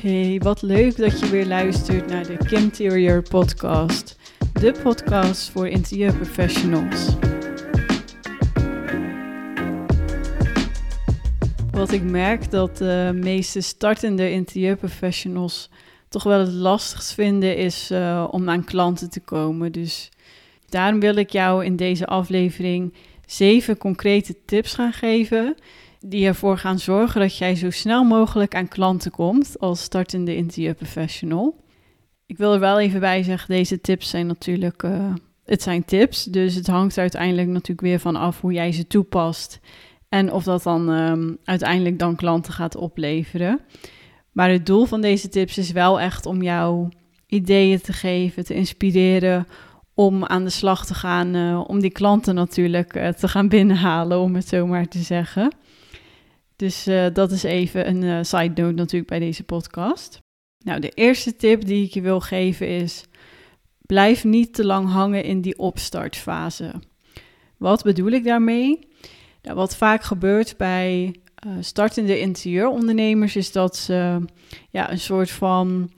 Hey, wat leuk dat je weer luistert naar de Kim Interior podcast. De podcast voor interieurprofessionals. Wat ik merk dat de meeste startende interieurprofessionals toch wel het lastigst vinden is uh, om aan klanten te komen. Dus daarom wil ik jou in deze aflevering zeven concrete tips gaan geven die ervoor gaan zorgen dat jij zo snel mogelijk aan klanten komt als startende interieurprofessional. Ik wil er wel even bij zeggen, deze tips zijn natuurlijk, uh, het zijn tips, dus het hangt uiteindelijk natuurlijk weer van af hoe jij ze toepast en of dat dan um, uiteindelijk dan klanten gaat opleveren. Maar het doel van deze tips is wel echt om jou ideeën te geven, te inspireren om aan de slag te gaan, uh, om die klanten natuurlijk uh, te gaan binnenhalen, om het zo maar te zeggen. Dus uh, dat is even een uh, side note natuurlijk bij deze podcast. Nou, de eerste tip die ik je wil geven is: blijf niet te lang hangen in die opstartfase. Wat bedoel ik daarmee? Nou, wat vaak gebeurt bij uh, startende interieurondernemers is dat ze ja, een soort van,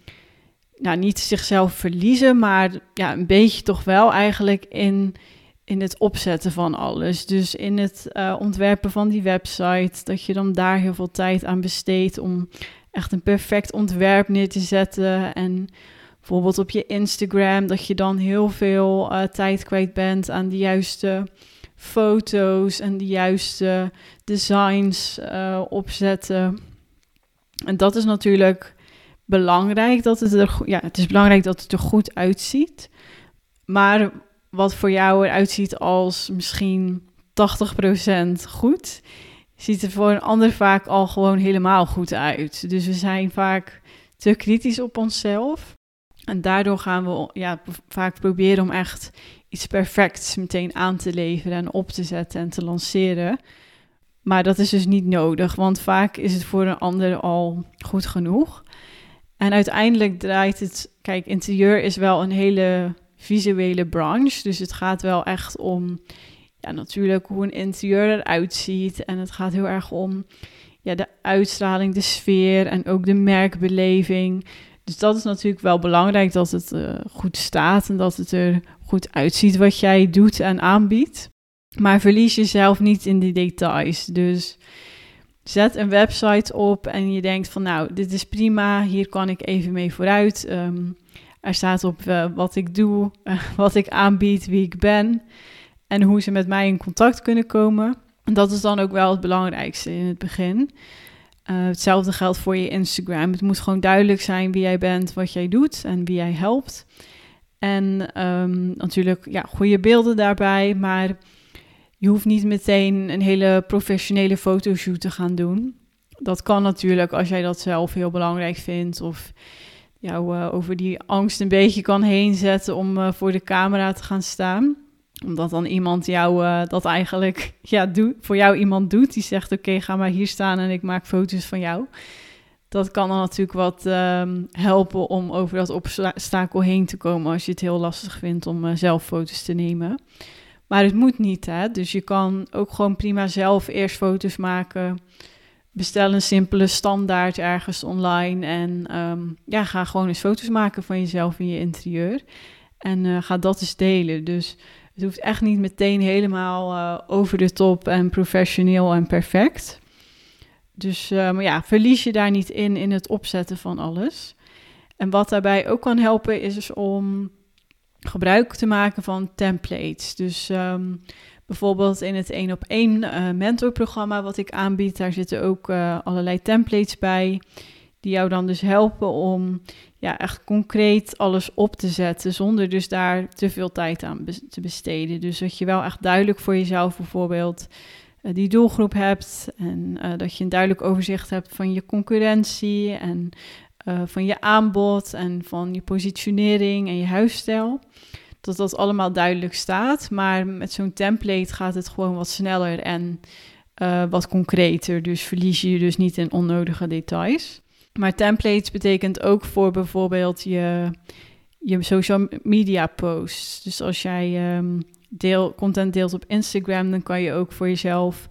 nou niet zichzelf verliezen, maar ja, een beetje toch wel eigenlijk in in het opzetten van alles. Dus in het uh, ontwerpen van die website, dat je dan daar heel veel tijd aan besteedt om echt een perfect ontwerp neer te zetten. En bijvoorbeeld op je Instagram, dat je dan heel veel uh, tijd kwijt bent aan de juiste foto's en de juiste designs uh, opzetten. En dat is natuurlijk belangrijk dat het er, ja, het is belangrijk dat het er goed uitziet. Maar wat voor jou eruit ziet als misschien 80% goed, ziet er voor een ander vaak al gewoon helemaal goed uit. Dus we zijn vaak te kritisch op onszelf. En daardoor gaan we ja, vaak proberen om echt iets perfects meteen aan te leveren en op te zetten en te lanceren. Maar dat is dus niet nodig, want vaak is het voor een ander al goed genoeg. En uiteindelijk draait het, kijk, interieur is wel een hele visuele branche. Dus het gaat wel echt om, ja, natuurlijk hoe een interieur eruit ziet. En het gaat heel erg om ja, de uitstraling, de sfeer en ook de merkbeleving. Dus dat is natuurlijk wel belangrijk dat het uh, goed staat en dat het er goed uitziet wat jij doet en aanbiedt. Maar verlies jezelf niet in die details. Dus zet een website op en je denkt van nou, dit is prima, hier kan ik even mee vooruit. Um, er staat op uh, wat ik doe, uh, wat ik aanbied, wie ik ben en hoe ze met mij in contact kunnen komen. En dat is dan ook wel het belangrijkste in het begin. Uh, hetzelfde geldt voor je Instagram. Het moet gewoon duidelijk zijn wie jij bent, wat jij doet en wie jij helpt. En um, natuurlijk ja, goede beelden daarbij, maar je hoeft niet meteen een hele professionele fotoshoot te gaan doen. Dat kan natuurlijk als jij dat zelf heel belangrijk vindt of jou uh, over die angst een beetje kan heen zetten om uh, voor de camera te gaan staan. Omdat dan iemand jou uh, dat eigenlijk ja, doet, voor jou iemand doet. Die zegt: Oké, ga maar hier staan en ik maak foto's van jou. Dat kan dan natuurlijk wat um, helpen om over dat obstakel heen te komen. Als je het heel lastig vindt om zelf foto's te nemen. Maar het moet niet, hè? Dus je kan ook gewoon prima zelf eerst foto's maken bestel een simpele standaard ergens online en um, ja, ga gewoon eens foto's maken van jezelf in je interieur. En uh, ga dat eens delen. Dus het hoeft echt niet meteen helemaal uh, over de top en professioneel en perfect. Dus uh, maar ja, verlies je daar niet in in het opzetten van alles. En wat daarbij ook kan helpen is om gebruik te maken van templates. Dus um, Bijvoorbeeld in het één op één uh, mentorprogramma wat ik aanbied, daar zitten ook uh, allerlei templates bij. Die jou dan dus helpen om ja, echt concreet alles op te zetten. Zonder dus daar te veel tijd aan te besteden. Dus dat je wel echt duidelijk voor jezelf bijvoorbeeld uh, die doelgroep hebt. En dat je een duidelijk overzicht hebt van je concurrentie. En van je aanbod. En van je positionering en je huisstijl dat dat allemaal duidelijk staat. Maar met zo'n template gaat het gewoon wat sneller en uh, wat concreter. Dus verlies je dus niet in onnodige details. Maar templates betekent ook voor bijvoorbeeld je, je social media posts. Dus als jij um, deel, content deelt op Instagram, dan kan je ook voor jezelf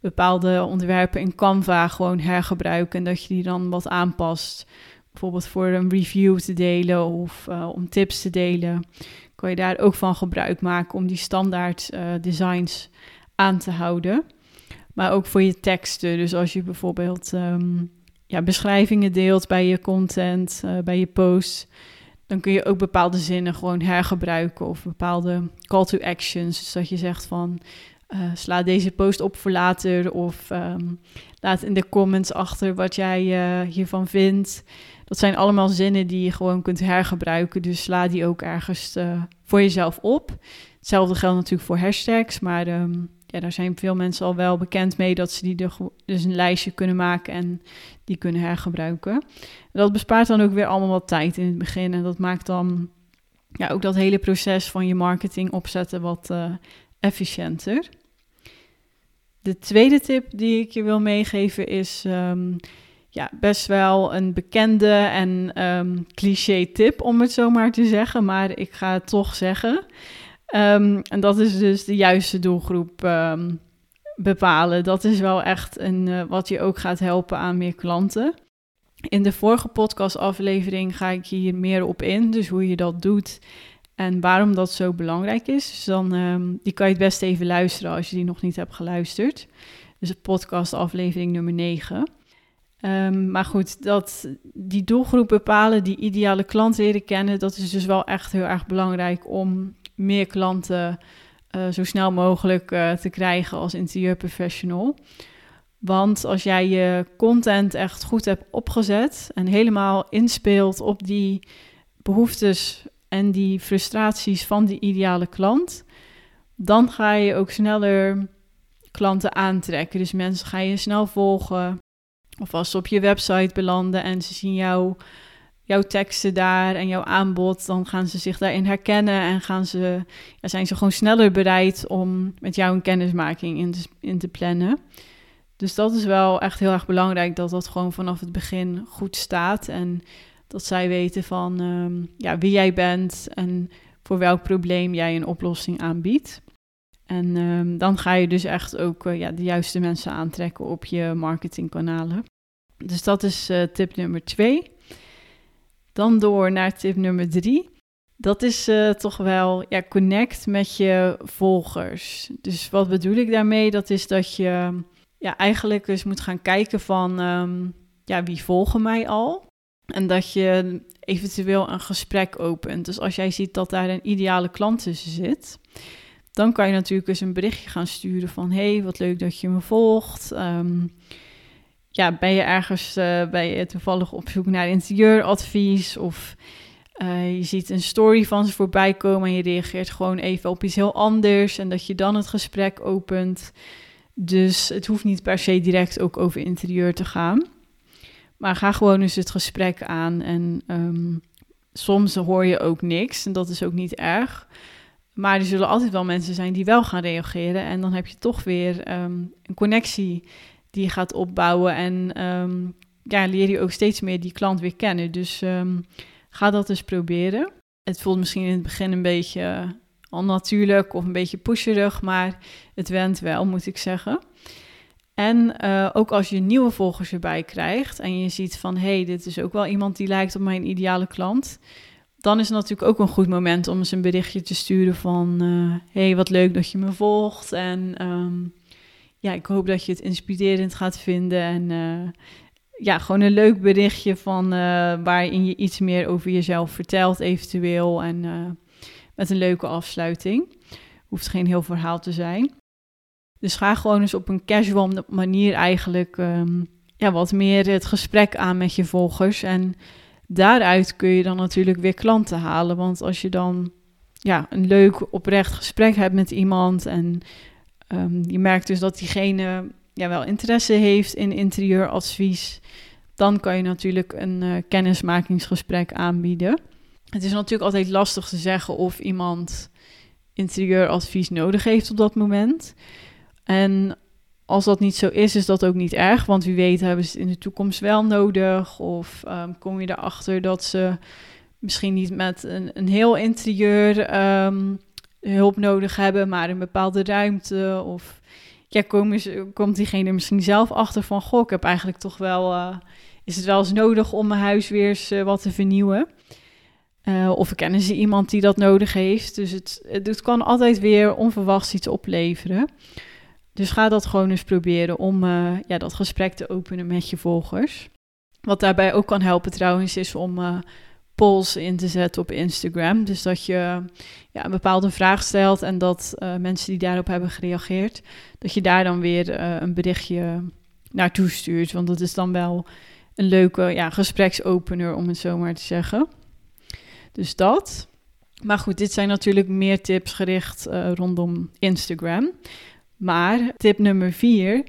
bepaalde onderwerpen in Canva gewoon hergebruiken. En dat je die dan wat aanpast bijvoorbeeld voor een review te delen of uh, om tips te delen, kan je daar ook van gebruik maken om die standaard uh, designs aan te houden. Maar ook voor je teksten. Dus als je bijvoorbeeld um, ja, beschrijvingen deelt bij je content, uh, bij je posts, dan kun je ook bepaalde zinnen gewoon hergebruiken of bepaalde call to actions. Dus dat je zegt van uh, sla deze post op voor later of um, laat in de comments achter wat jij uh, hiervan vindt. Dat zijn allemaal zinnen die je gewoon kunt hergebruiken. Dus sla die ook ergens uh, voor jezelf op. Hetzelfde geldt natuurlijk voor hashtags, maar um, ja, daar zijn veel mensen al wel bekend mee dat ze die er dus een lijstje kunnen maken en die kunnen hergebruiken. Dat bespaart dan ook weer allemaal wat tijd in het begin en dat maakt dan ja, ook dat hele proces van je marketing opzetten wat uh, efficiënter. De tweede tip die ik je wil meegeven is um, ja, best wel een bekende en um, cliché tip, om het zo maar te zeggen. Maar ik ga het toch zeggen. Um, en dat is dus de juiste doelgroep bepalen. Dat is wel echt een, uh, wat je ook gaat helpen aan meer klanten. In de vorige podcastaflevering ga ik hier meer op in. Dus hoe je dat doet en waarom dat zo belangrijk is. Dus dan die kan je het best even luisteren als je die nog niet hebt geluisterd. Dus de podcast aflevering nummer 9. Um, maar goed, dat die doelgroep bepalen, die ideale klant leren kennen, dat is dus wel echt heel erg belangrijk om meer klanten uh, zo snel mogelijk uh, te krijgen als interieurprofessional. Want als jij je content echt goed hebt opgezet en helemaal inspeelt op die behoeftes en die frustraties van die ideale klant, dan ga je ook sneller klanten aantrekken. Dus mensen ga je snel volgen. Of als ze op je website belanden en ze zien jou, jouw teksten daar en jouw aanbod, dan gaan ze zich daarin herkennen en gaan ze, zijn ze gewoon sneller bereid om met jou een kennismaking in te, in te plannen. Dus dat is wel echt heel erg belangrijk dat dat gewoon vanaf het begin goed staat. En dat zij weten van um, ja, wie jij bent en voor welk probleem jij een oplossing aanbiedt. En um, dan ga je dus echt ook uh, ja, de juiste mensen aantrekken op je marketingkanalen. Dus dat is uh, tip nummer twee. Dan door naar tip nummer drie. Dat is uh, toch wel ja, connect met je volgers. Dus wat bedoel ik daarmee? Dat is dat je ja, eigenlijk eens moet gaan kijken van um, ja, wie volgen mij al. En dat je eventueel een gesprek opent. Dus als jij ziet dat daar een ideale klant tussen zit, dan kan je natuurlijk eens een berichtje gaan sturen van: hey, wat leuk dat je me volgt. Um, ja, ben je ergens uh, ben toevallig op zoek naar interieuradvies of uh, je ziet een story van ze voorbij komen en je reageert gewoon even op iets heel anders en dat je dan het gesprek opent. Dus het hoeft niet per se direct ook over interieur te gaan. Maar ga gewoon eens het gesprek aan. En um, soms hoor je ook niks en dat is ook niet erg. Maar er zullen altijd wel mensen zijn die wel gaan reageren. En dan heb je toch weer um, een connectie die je gaat opbouwen. En um, ja, leer je ook steeds meer die klant weer kennen. Dus ga dat eens proberen. Het voelt misschien in het begin een beetje onnatuurlijk of een beetje pusherig, maar het went wel, moet ik zeggen. En uh, ook als je nieuwe volgers erbij krijgt en je ziet van hé, hey, dit is ook wel iemand die lijkt op mijn ideale klant, dan is het natuurlijk ook een goed moment om eens een berichtje te sturen van uh, hey, wat leuk dat je me volgt en um, ja, ik hoop dat je het inspirerend gaat vinden en uh, ja, gewoon een leuk berichtje van waarin je iets meer over jezelf vertelt eventueel en met een leuke afsluiting. Hoeft geen heel verhaal te zijn. Dus ga gewoon eens op een casual manier eigenlijk um, ja, wat meer het gesprek aan met je volgers. En daaruit kun je dan natuurlijk weer klanten halen. Want als je dan ja, een leuk oprecht gesprek hebt met iemand en um, je merkt dus dat diegene ja, wel interesse heeft in interieuradvies, dan kan je natuurlijk een uh, kennismakingsgesprek aanbieden. Het is natuurlijk altijd lastig te zeggen of iemand interieuradvies nodig heeft op dat moment. En als dat niet zo is, is dat ook niet erg. Want wie weet hebben ze het in de toekomst wel nodig. Of um, kom je erachter dat ze misschien niet met een, een heel interieur um, hulp nodig hebben, maar een bepaalde ruimte. Of ja, komt diegene misschien zelf achter van, goh, ik heb eigenlijk toch wel uh, is het wel eens nodig om mijn huis weer eens wat te vernieuwen. of kennen ze iemand die dat nodig heeft. Dus het, het kan altijd weer onverwachts iets opleveren. Dus ga dat gewoon eens proberen om ja, dat gesprek te openen met je volgers. Wat daarbij ook kan helpen trouwens is om uh, polls in te zetten op Instagram. Dus dat je ja, een bepaalde vraag stelt en dat uh, mensen die daarop hebben gereageerd, dat je daar dan weer een berichtje naartoe stuurt. Want dat is dan wel een leuke ja, gespreksopener, om het zo maar te zeggen. Dus dat. Maar goed, dit zijn natuurlijk meer tips gericht rondom Instagram. Maar tip nummer vier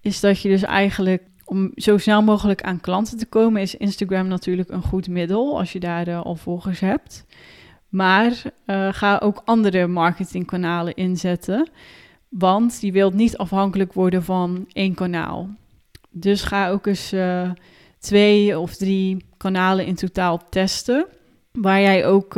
is dat je dus eigenlijk om zo snel mogelijk aan klanten te komen, is Instagram natuurlijk een goed middel als je daar uh, al volgers hebt. Maar uh, ga ook andere marketingkanalen inzetten, want je wilt niet afhankelijk worden van één kanaal. Dus ga ook eens uh, twee of drie kanalen in totaal testen, waar jij ook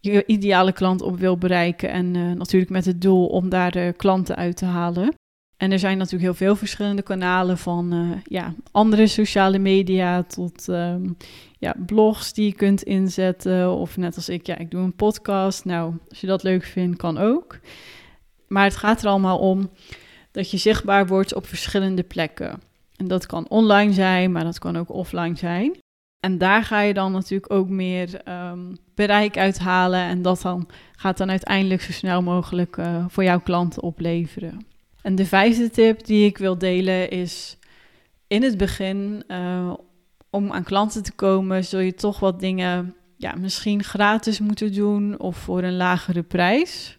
je ideale klant op wil bereiken en natuurlijk met het doel om daar de klanten uit te halen. En er zijn natuurlijk heel veel verschillende kanalen van uh, ja, andere sociale media tot um, ja, blogs die je kunt inzetten. Of net als ik, ja, ik doe een podcast. Nou, als je dat leuk vindt, kan ook. Maar het gaat er allemaal om dat je zichtbaar wordt op verschillende plekken. En dat kan online zijn, maar dat kan ook offline zijn. En daar ga je dan natuurlijk ook meer um, bereik uithalen. En dat dan gaat dan uiteindelijk zo snel mogelijk uh, voor jouw klanten opleveren. En de vijfde tip die ik wil delen is: in het begin, uh, om aan klanten te komen, zul je toch wat dingen ja, misschien gratis moeten doen of voor een lagere prijs.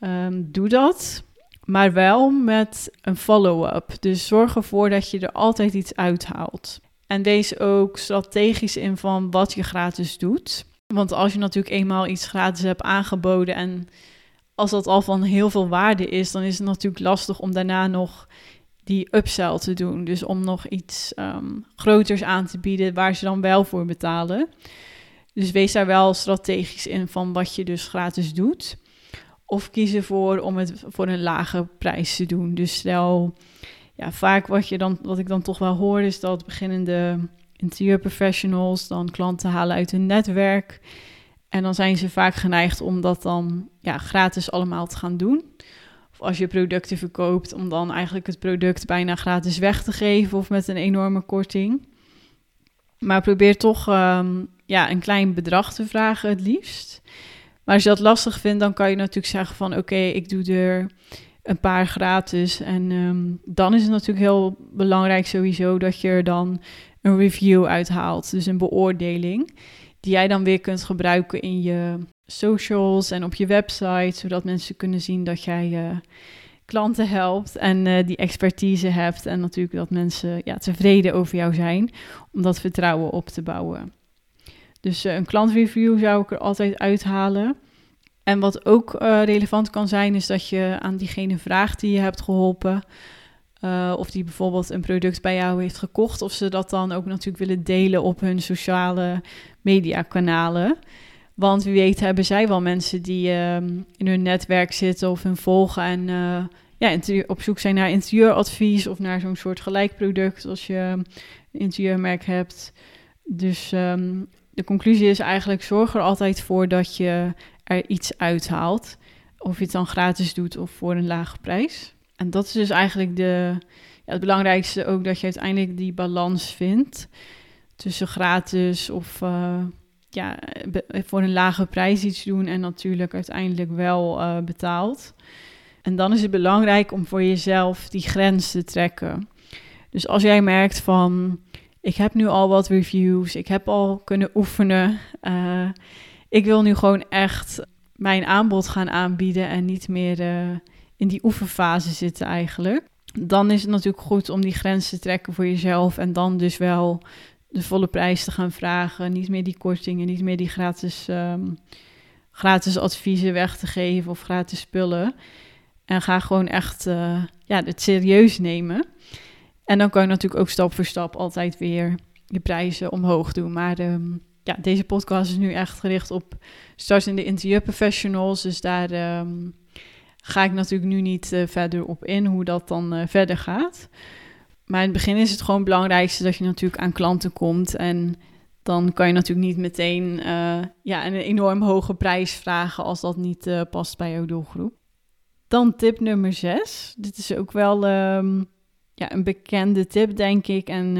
Um, doe dat, maar wel met een follow-up. Dus zorg ervoor dat je er altijd iets uithaalt. En wees ook strategisch in van wat je gratis doet. Want als je natuurlijk eenmaal iets gratis hebt aangeboden en als dat al van heel veel waarde is, dan is het natuurlijk lastig om daarna nog die upsell te doen. Dus om nog iets um, groters aan te bieden waar ze dan wel voor betalen. Dus wees daar wel strategisch in van wat je dus gratis doet. Of kies ervoor om het voor een lage prijs te doen. Dus stel, ja, vaak wat, je dan, wat ik dan toch wel hoor is dat beginnende interieurprofessionals dan klanten halen uit hun netwerk. En dan zijn ze vaak geneigd om dat dan ja, gratis allemaal te gaan doen. Of als je producten verkoopt, om dan eigenlijk het product bijna gratis weg te geven of met een enorme korting. Maar probeer toch um, ja, een klein bedrag te vragen het liefst. Maar als je dat lastig vindt, dan kan je natuurlijk zeggen van oké, ik doe er een paar gratis. En um, dan is het natuurlijk heel belangrijk sowieso dat je er dan een review uithaalt. Dus een beoordeling die jij dan weer kunt gebruiken in je socials en op je website, zodat mensen kunnen zien dat jij uh, klanten helpt en uh, die expertise hebt en natuurlijk dat mensen ja, tevreden over jou zijn om dat vertrouwen op te bouwen. Dus uh, een klantreview zou ik er altijd uithalen. En wat ook relevant kan zijn, is dat je aan diegene vraagt die je hebt geholpen. Uh, of die bijvoorbeeld een product bij jou heeft gekocht, of ze dat dan ook natuurlijk willen delen op hun sociale mediakanalen. Want wie weet hebben zij wel mensen die uh, in hun netwerk zitten of hun volgen en uh, ja, op zoek zijn naar interieuradvies of naar zo'n soort gelijkproduct als je een interieurmerk hebt. Dus um, de conclusie is eigenlijk zorg er altijd voor dat je er iets uithaalt. Of je het dan gratis doet of voor een lage prijs. En dat is dus eigenlijk de, ja, het belangrijkste ook, dat je uiteindelijk die balans vindt tussen gratis of uh, ja, voor een lage prijs iets doen en natuurlijk uiteindelijk wel uh, betaald. En dan is het belangrijk om voor jezelf die grens te trekken. Dus als jij merkt van, ik heb nu al wat reviews, ik heb al kunnen oefenen, uh, ik wil nu gewoon echt mijn aanbod gaan aanbieden en niet meer in die oefenfase zitten eigenlijk. Dan is het natuurlijk goed om die grens te trekken voor jezelf en dan dus wel de volle prijs te gaan vragen. Niet meer die kortingen, niet meer die gratis, um, gratis adviezen weg te geven of gratis spullen. En ga gewoon echt uh, ja, het serieus nemen. En dan kan je natuurlijk ook stap voor stap altijd weer je prijzen omhoog doen. Maar um, ja, deze podcast is nu echt gericht op startende interieurprofessionals. Dus daar um, ga ik natuurlijk nu niet uh, verder op in hoe dat dan uh, verder gaat. Maar in het begin is het gewoon het belangrijkste dat je natuurlijk aan klanten komt. En dan kan je natuurlijk niet meteen uh, ja, een enorm hoge prijs vragen als dat niet past bij jouw doelgroep. Dan tip nummer 6. Dit is ook wel um, ja, een bekende tip, denk ik. En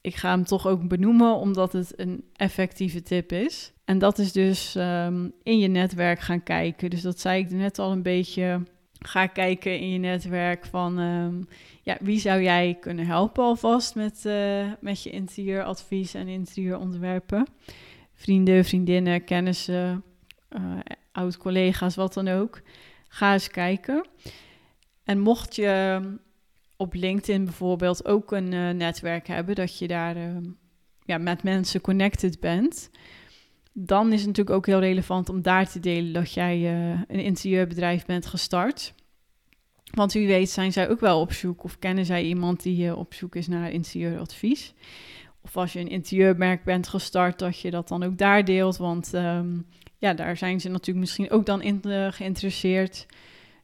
ik ga hem toch ook benoemen, omdat het een effectieve tip is. En dat is dus um, in je netwerk gaan kijken. Dus dat zei ik net al een beetje. Ga kijken in je netwerk van um, ja, wie zou jij kunnen helpen alvast met, uh, met je interieuradvies en interieurontwerpen. Vrienden, vriendinnen, kennissen, uh, oud-collega's, wat dan ook. Ga eens kijken. En mocht je op LinkedIn bijvoorbeeld ook een uh, netwerk hebben, dat je daar ja, met mensen connected bent, dan is het natuurlijk ook heel relevant om daar te delen dat jij uh, een interieurbedrijf bent gestart. Want wie weet zijn zij ook wel op zoek of kennen zij iemand die uh, op zoek is naar interieuradvies. Of als je een interieurmerk bent gestart, dat je dat dan ook daar deelt. Want um, ja, daar zijn ze natuurlijk misschien ook dan in geïnteresseerd.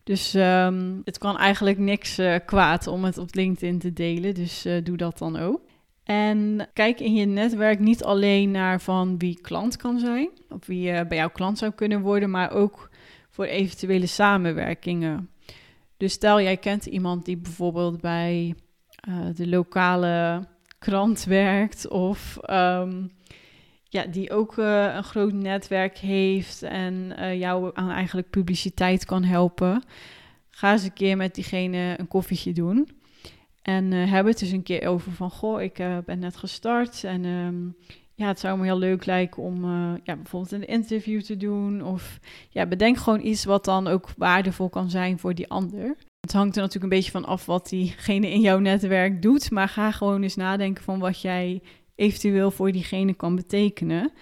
Dus um, het kan eigenlijk niks kwaad om het op LinkedIn te delen. Dus doe dat dan ook. En kijk in je netwerk niet alleen naar van wie klant kan zijn, of wie uh, bij jouw klant zou kunnen worden, maar ook voor eventuele samenwerkingen. Dus stel jij kent iemand die bijvoorbeeld bij de lokale krant werkt, of um, ja, die ook uh, een groot netwerk heeft en jou aan eigenlijk publiciteit kan helpen. Ga eens een keer met diegene een koffietje doen. En uh, hebben het dus een keer over van, goh, ik uh, ben net gestart en um, ja, het zou me heel leuk lijken om uh, ja, bijvoorbeeld een interview te doen. Of ja, bedenk gewoon iets wat dan ook waardevol kan zijn voor die ander. Het hangt er natuurlijk een beetje van af wat diegene in jouw netwerk doet. Maar ga gewoon eens nadenken van wat jij eventueel voor diegene kan betekenen.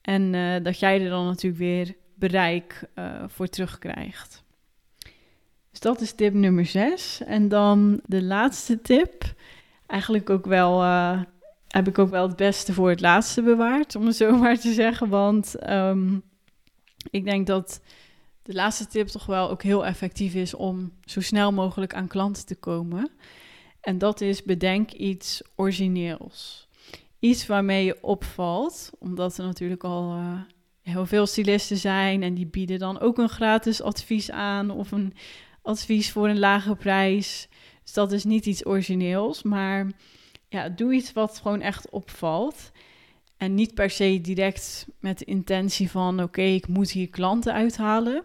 En dat jij er dan natuurlijk weer bereik voor terugkrijgt. Dus dat is tip nummer 6. En dan de laatste tip. Eigenlijk ook wel, uh, heb ik ook wel het beste voor het laatste bewaard, om het zo maar te zeggen. Want um, ik denk dat de laatste tip toch wel ook heel effectief is om zo snel mogelijk aan klanten te komen. En dat is bedenk iets origineels. Iets waarmee je opvalt, omdat er natuurlijk al uh, heel veel stylisten zijn en die bieden dan ook een gratis advies aan of een advies voor een lage prijs. Dus dat is niet iets origineels, maar ja, doe iets wat gewoon echt opvalt. En niet per se direct met de intentie van oké, ik moet hier klanten uithalen.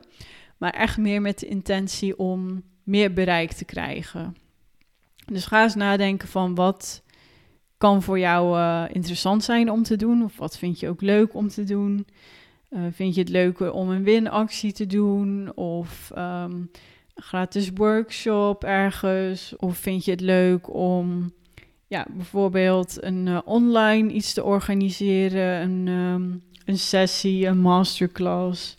Maar echt meer met de intentie om meer bereik te krijgen. Dus ga eens nadenken van wat kan voor jou uh, interessant zijn om te doen. Of wat vind je ook leuk om te doen. Uh, vind je het leuker om een winactie te doen? Of um, gratis workshop ergens? Of vind je het leuk om ja, bijvoorbeeld een uh, online iets te organiseren, een, um, een sessie, een masterclass,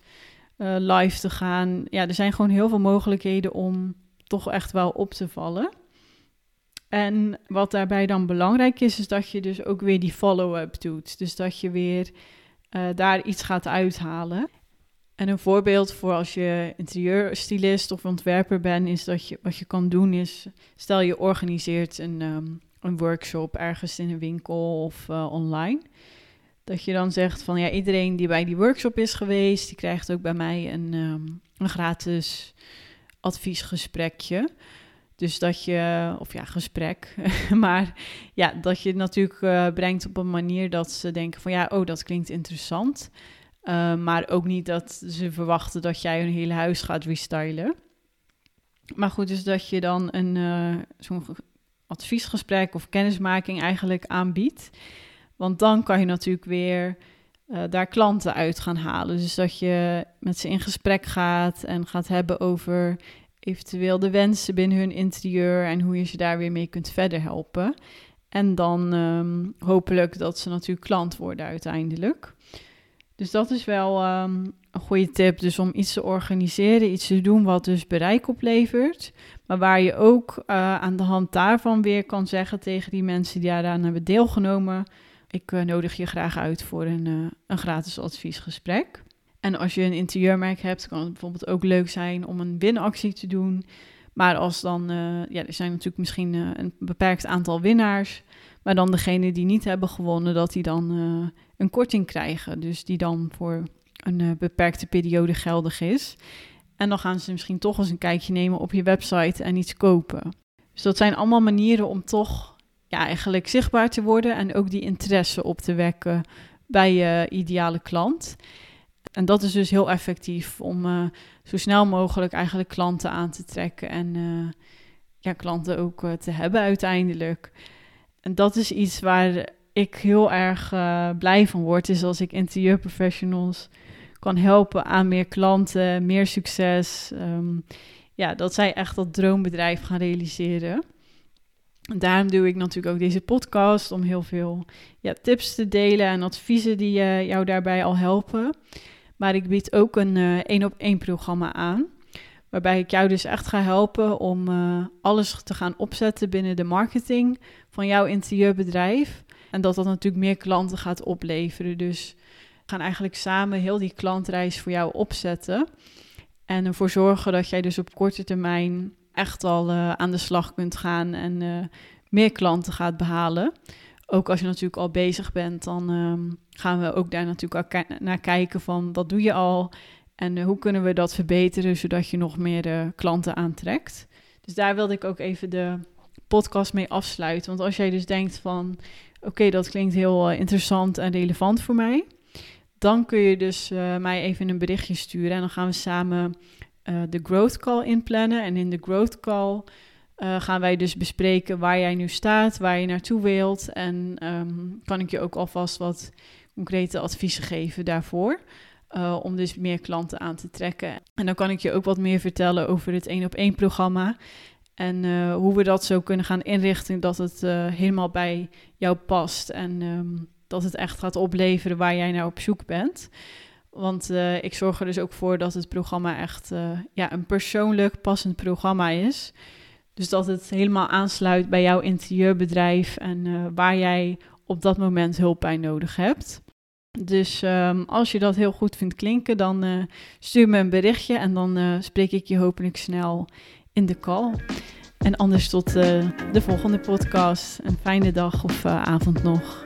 live te gaan? Ja, er zijn gewoon heel veel mogelijkheden om toch echt wel op te vallen. En wat daarbij dan belangrijk is, is dat je dus ook weer die follow-up doet. Dus dat je weer uh, daar iets gaat uithalen. En een voorbeeld voor als je interieurstylist of ontwerper bent, is dat je wat je kan doen is, stel je organiseert een, um, een workshop ergens in een winkel of uh, online. Dat je dan zegt van ja, iedereen die bij die workshop is geweest, die krijgt ook bij mij een, um, een gratis adviesgesprekje. Dus dat je, of ja, gesprek, maar ja, dat je het natuurlijk uh, brengt op een manier dat ze denken van ja, oh, dat klinkt interessant. Uh, maar ook niet dat ze verwachten dat jij hun hele huis gaat restylen. Maar goed, dus dat je dan een uh, zo'n adviesgesprek of kennismaking eigenlijk aanbiedt. Want dan kan je natuurlijk weer daar klanten uit gaan halen. Dus dat je met ze in gesprek gaat en gaat hebben over eventueel de wensen binnen hun interieur en hoe je ze daar weer mee kunt verder helpen. En dan um, hopelijk dat ze natuurlijk klant worden uiteindelijk. Dus dat is wel um, een goede tip. Dus om iets te organiseren, iets te doen wat dus bereik oplevert. Maar waar je ook uh, aan de hand daarvan weer kan zeggen tegen die mensen die daaraan hebben deelgenomen. Ik uh, nodig je graag uit voor een, uh, een gratis adviesgesprek. En als je een interieurmerk hebt, kan het bijvoorbeeld ook leuk zijn om een winactie te doen. Maar als dan, ja, er zijn natuurlijk misschien een beperkt aantal winnaars. Maar dan degene die niet hebben gewonnen, dat die dan een korting krijgen. Dus die dan voor een beperkte periode geldig is. En dan gaan ze misschien toch eens een kijkje nemen op je website en iets kopen. Dus dat zijn allemaal manieren om toch ja, eigenlijk zichtbaar te worden en ook die interesse op te wekken bij je ideale klant. En dat is dus heel effectief om uh, zo snel mogelijk eigenlijk klanten aan te trekken en uh, ja, klanten ook uh, te hebben uiteindelijk. En dat is iets waar ik heel erg blij van word, is als ik interieurprofessionals kan helpen aan meer klanten, meer succes. Um, ja, dat zij echt dat droombedrijf gaan realiseren. En daarom doe ik natuurlijk ook deze podcast om heel veel ja, tips te delen en adviezen die jou daarbij al helpen. Maar ik bied ook een uh, één op één programma aan. Waarbij ik jou dus echt ga helpen om uh, alles te gaan opzetten binnen de marketing van jouw interieurbedrijf. En dat dat natuurlijk meer klanten gaat opleveren. Dus we gaan eigenlijk samen heel die klantreis voor jou opzetten. En ervoor zorgen dat jij dus op korte termijn echt al uh, aan de slag kunt gaan en meer klanten gaat behalen. Ook als je natuurlijk al bezig bent, dan um, gaan we ook daar natuurlijk al naar kijken van wat doe je al en uh, hoe kunnen we dat verbeteren zodat je nog meer klanten aantrekt. Dus daar wilde ik ook even de podcast mee afsluiten. Want als jij dus denkt van oké, dat klinkt heel interessant en relevant voor mij, dan kun je dus mij even een berichtje sturen en dan gaan we samen de growth call inplannen. En in de growth call uh, gaan wij dus bespreken waar jij nu staat, waar je naartoe wilt. En um, kan ik je ook alvast wat concrete adviezen geven daarvoor. om dus meer klanten aan te trekken. En dan kan ik je ook wat meer vertellen over het één op één programma. En hoe we dat zo kunnen gaan inrichten dat het helemaal bij jou past. En um, dat het echt gaat opleveren waar jij naar op zoek bent. Want ik zorg er dus ook voor dat het programma echt ja, een persoonlijk passend programma is. Dus dat het helemaal aansluit bij jouw interieurbedrijf en uh, waar jij op dat moment hulp bij nodig hebt. Dus um, als je dat heel goed vindt klinken, dan stuur me een berichtje en dan spreek ik je hopelijk snel in de call. En anders tot de volgende podcast. Een fijne dag of avond nog.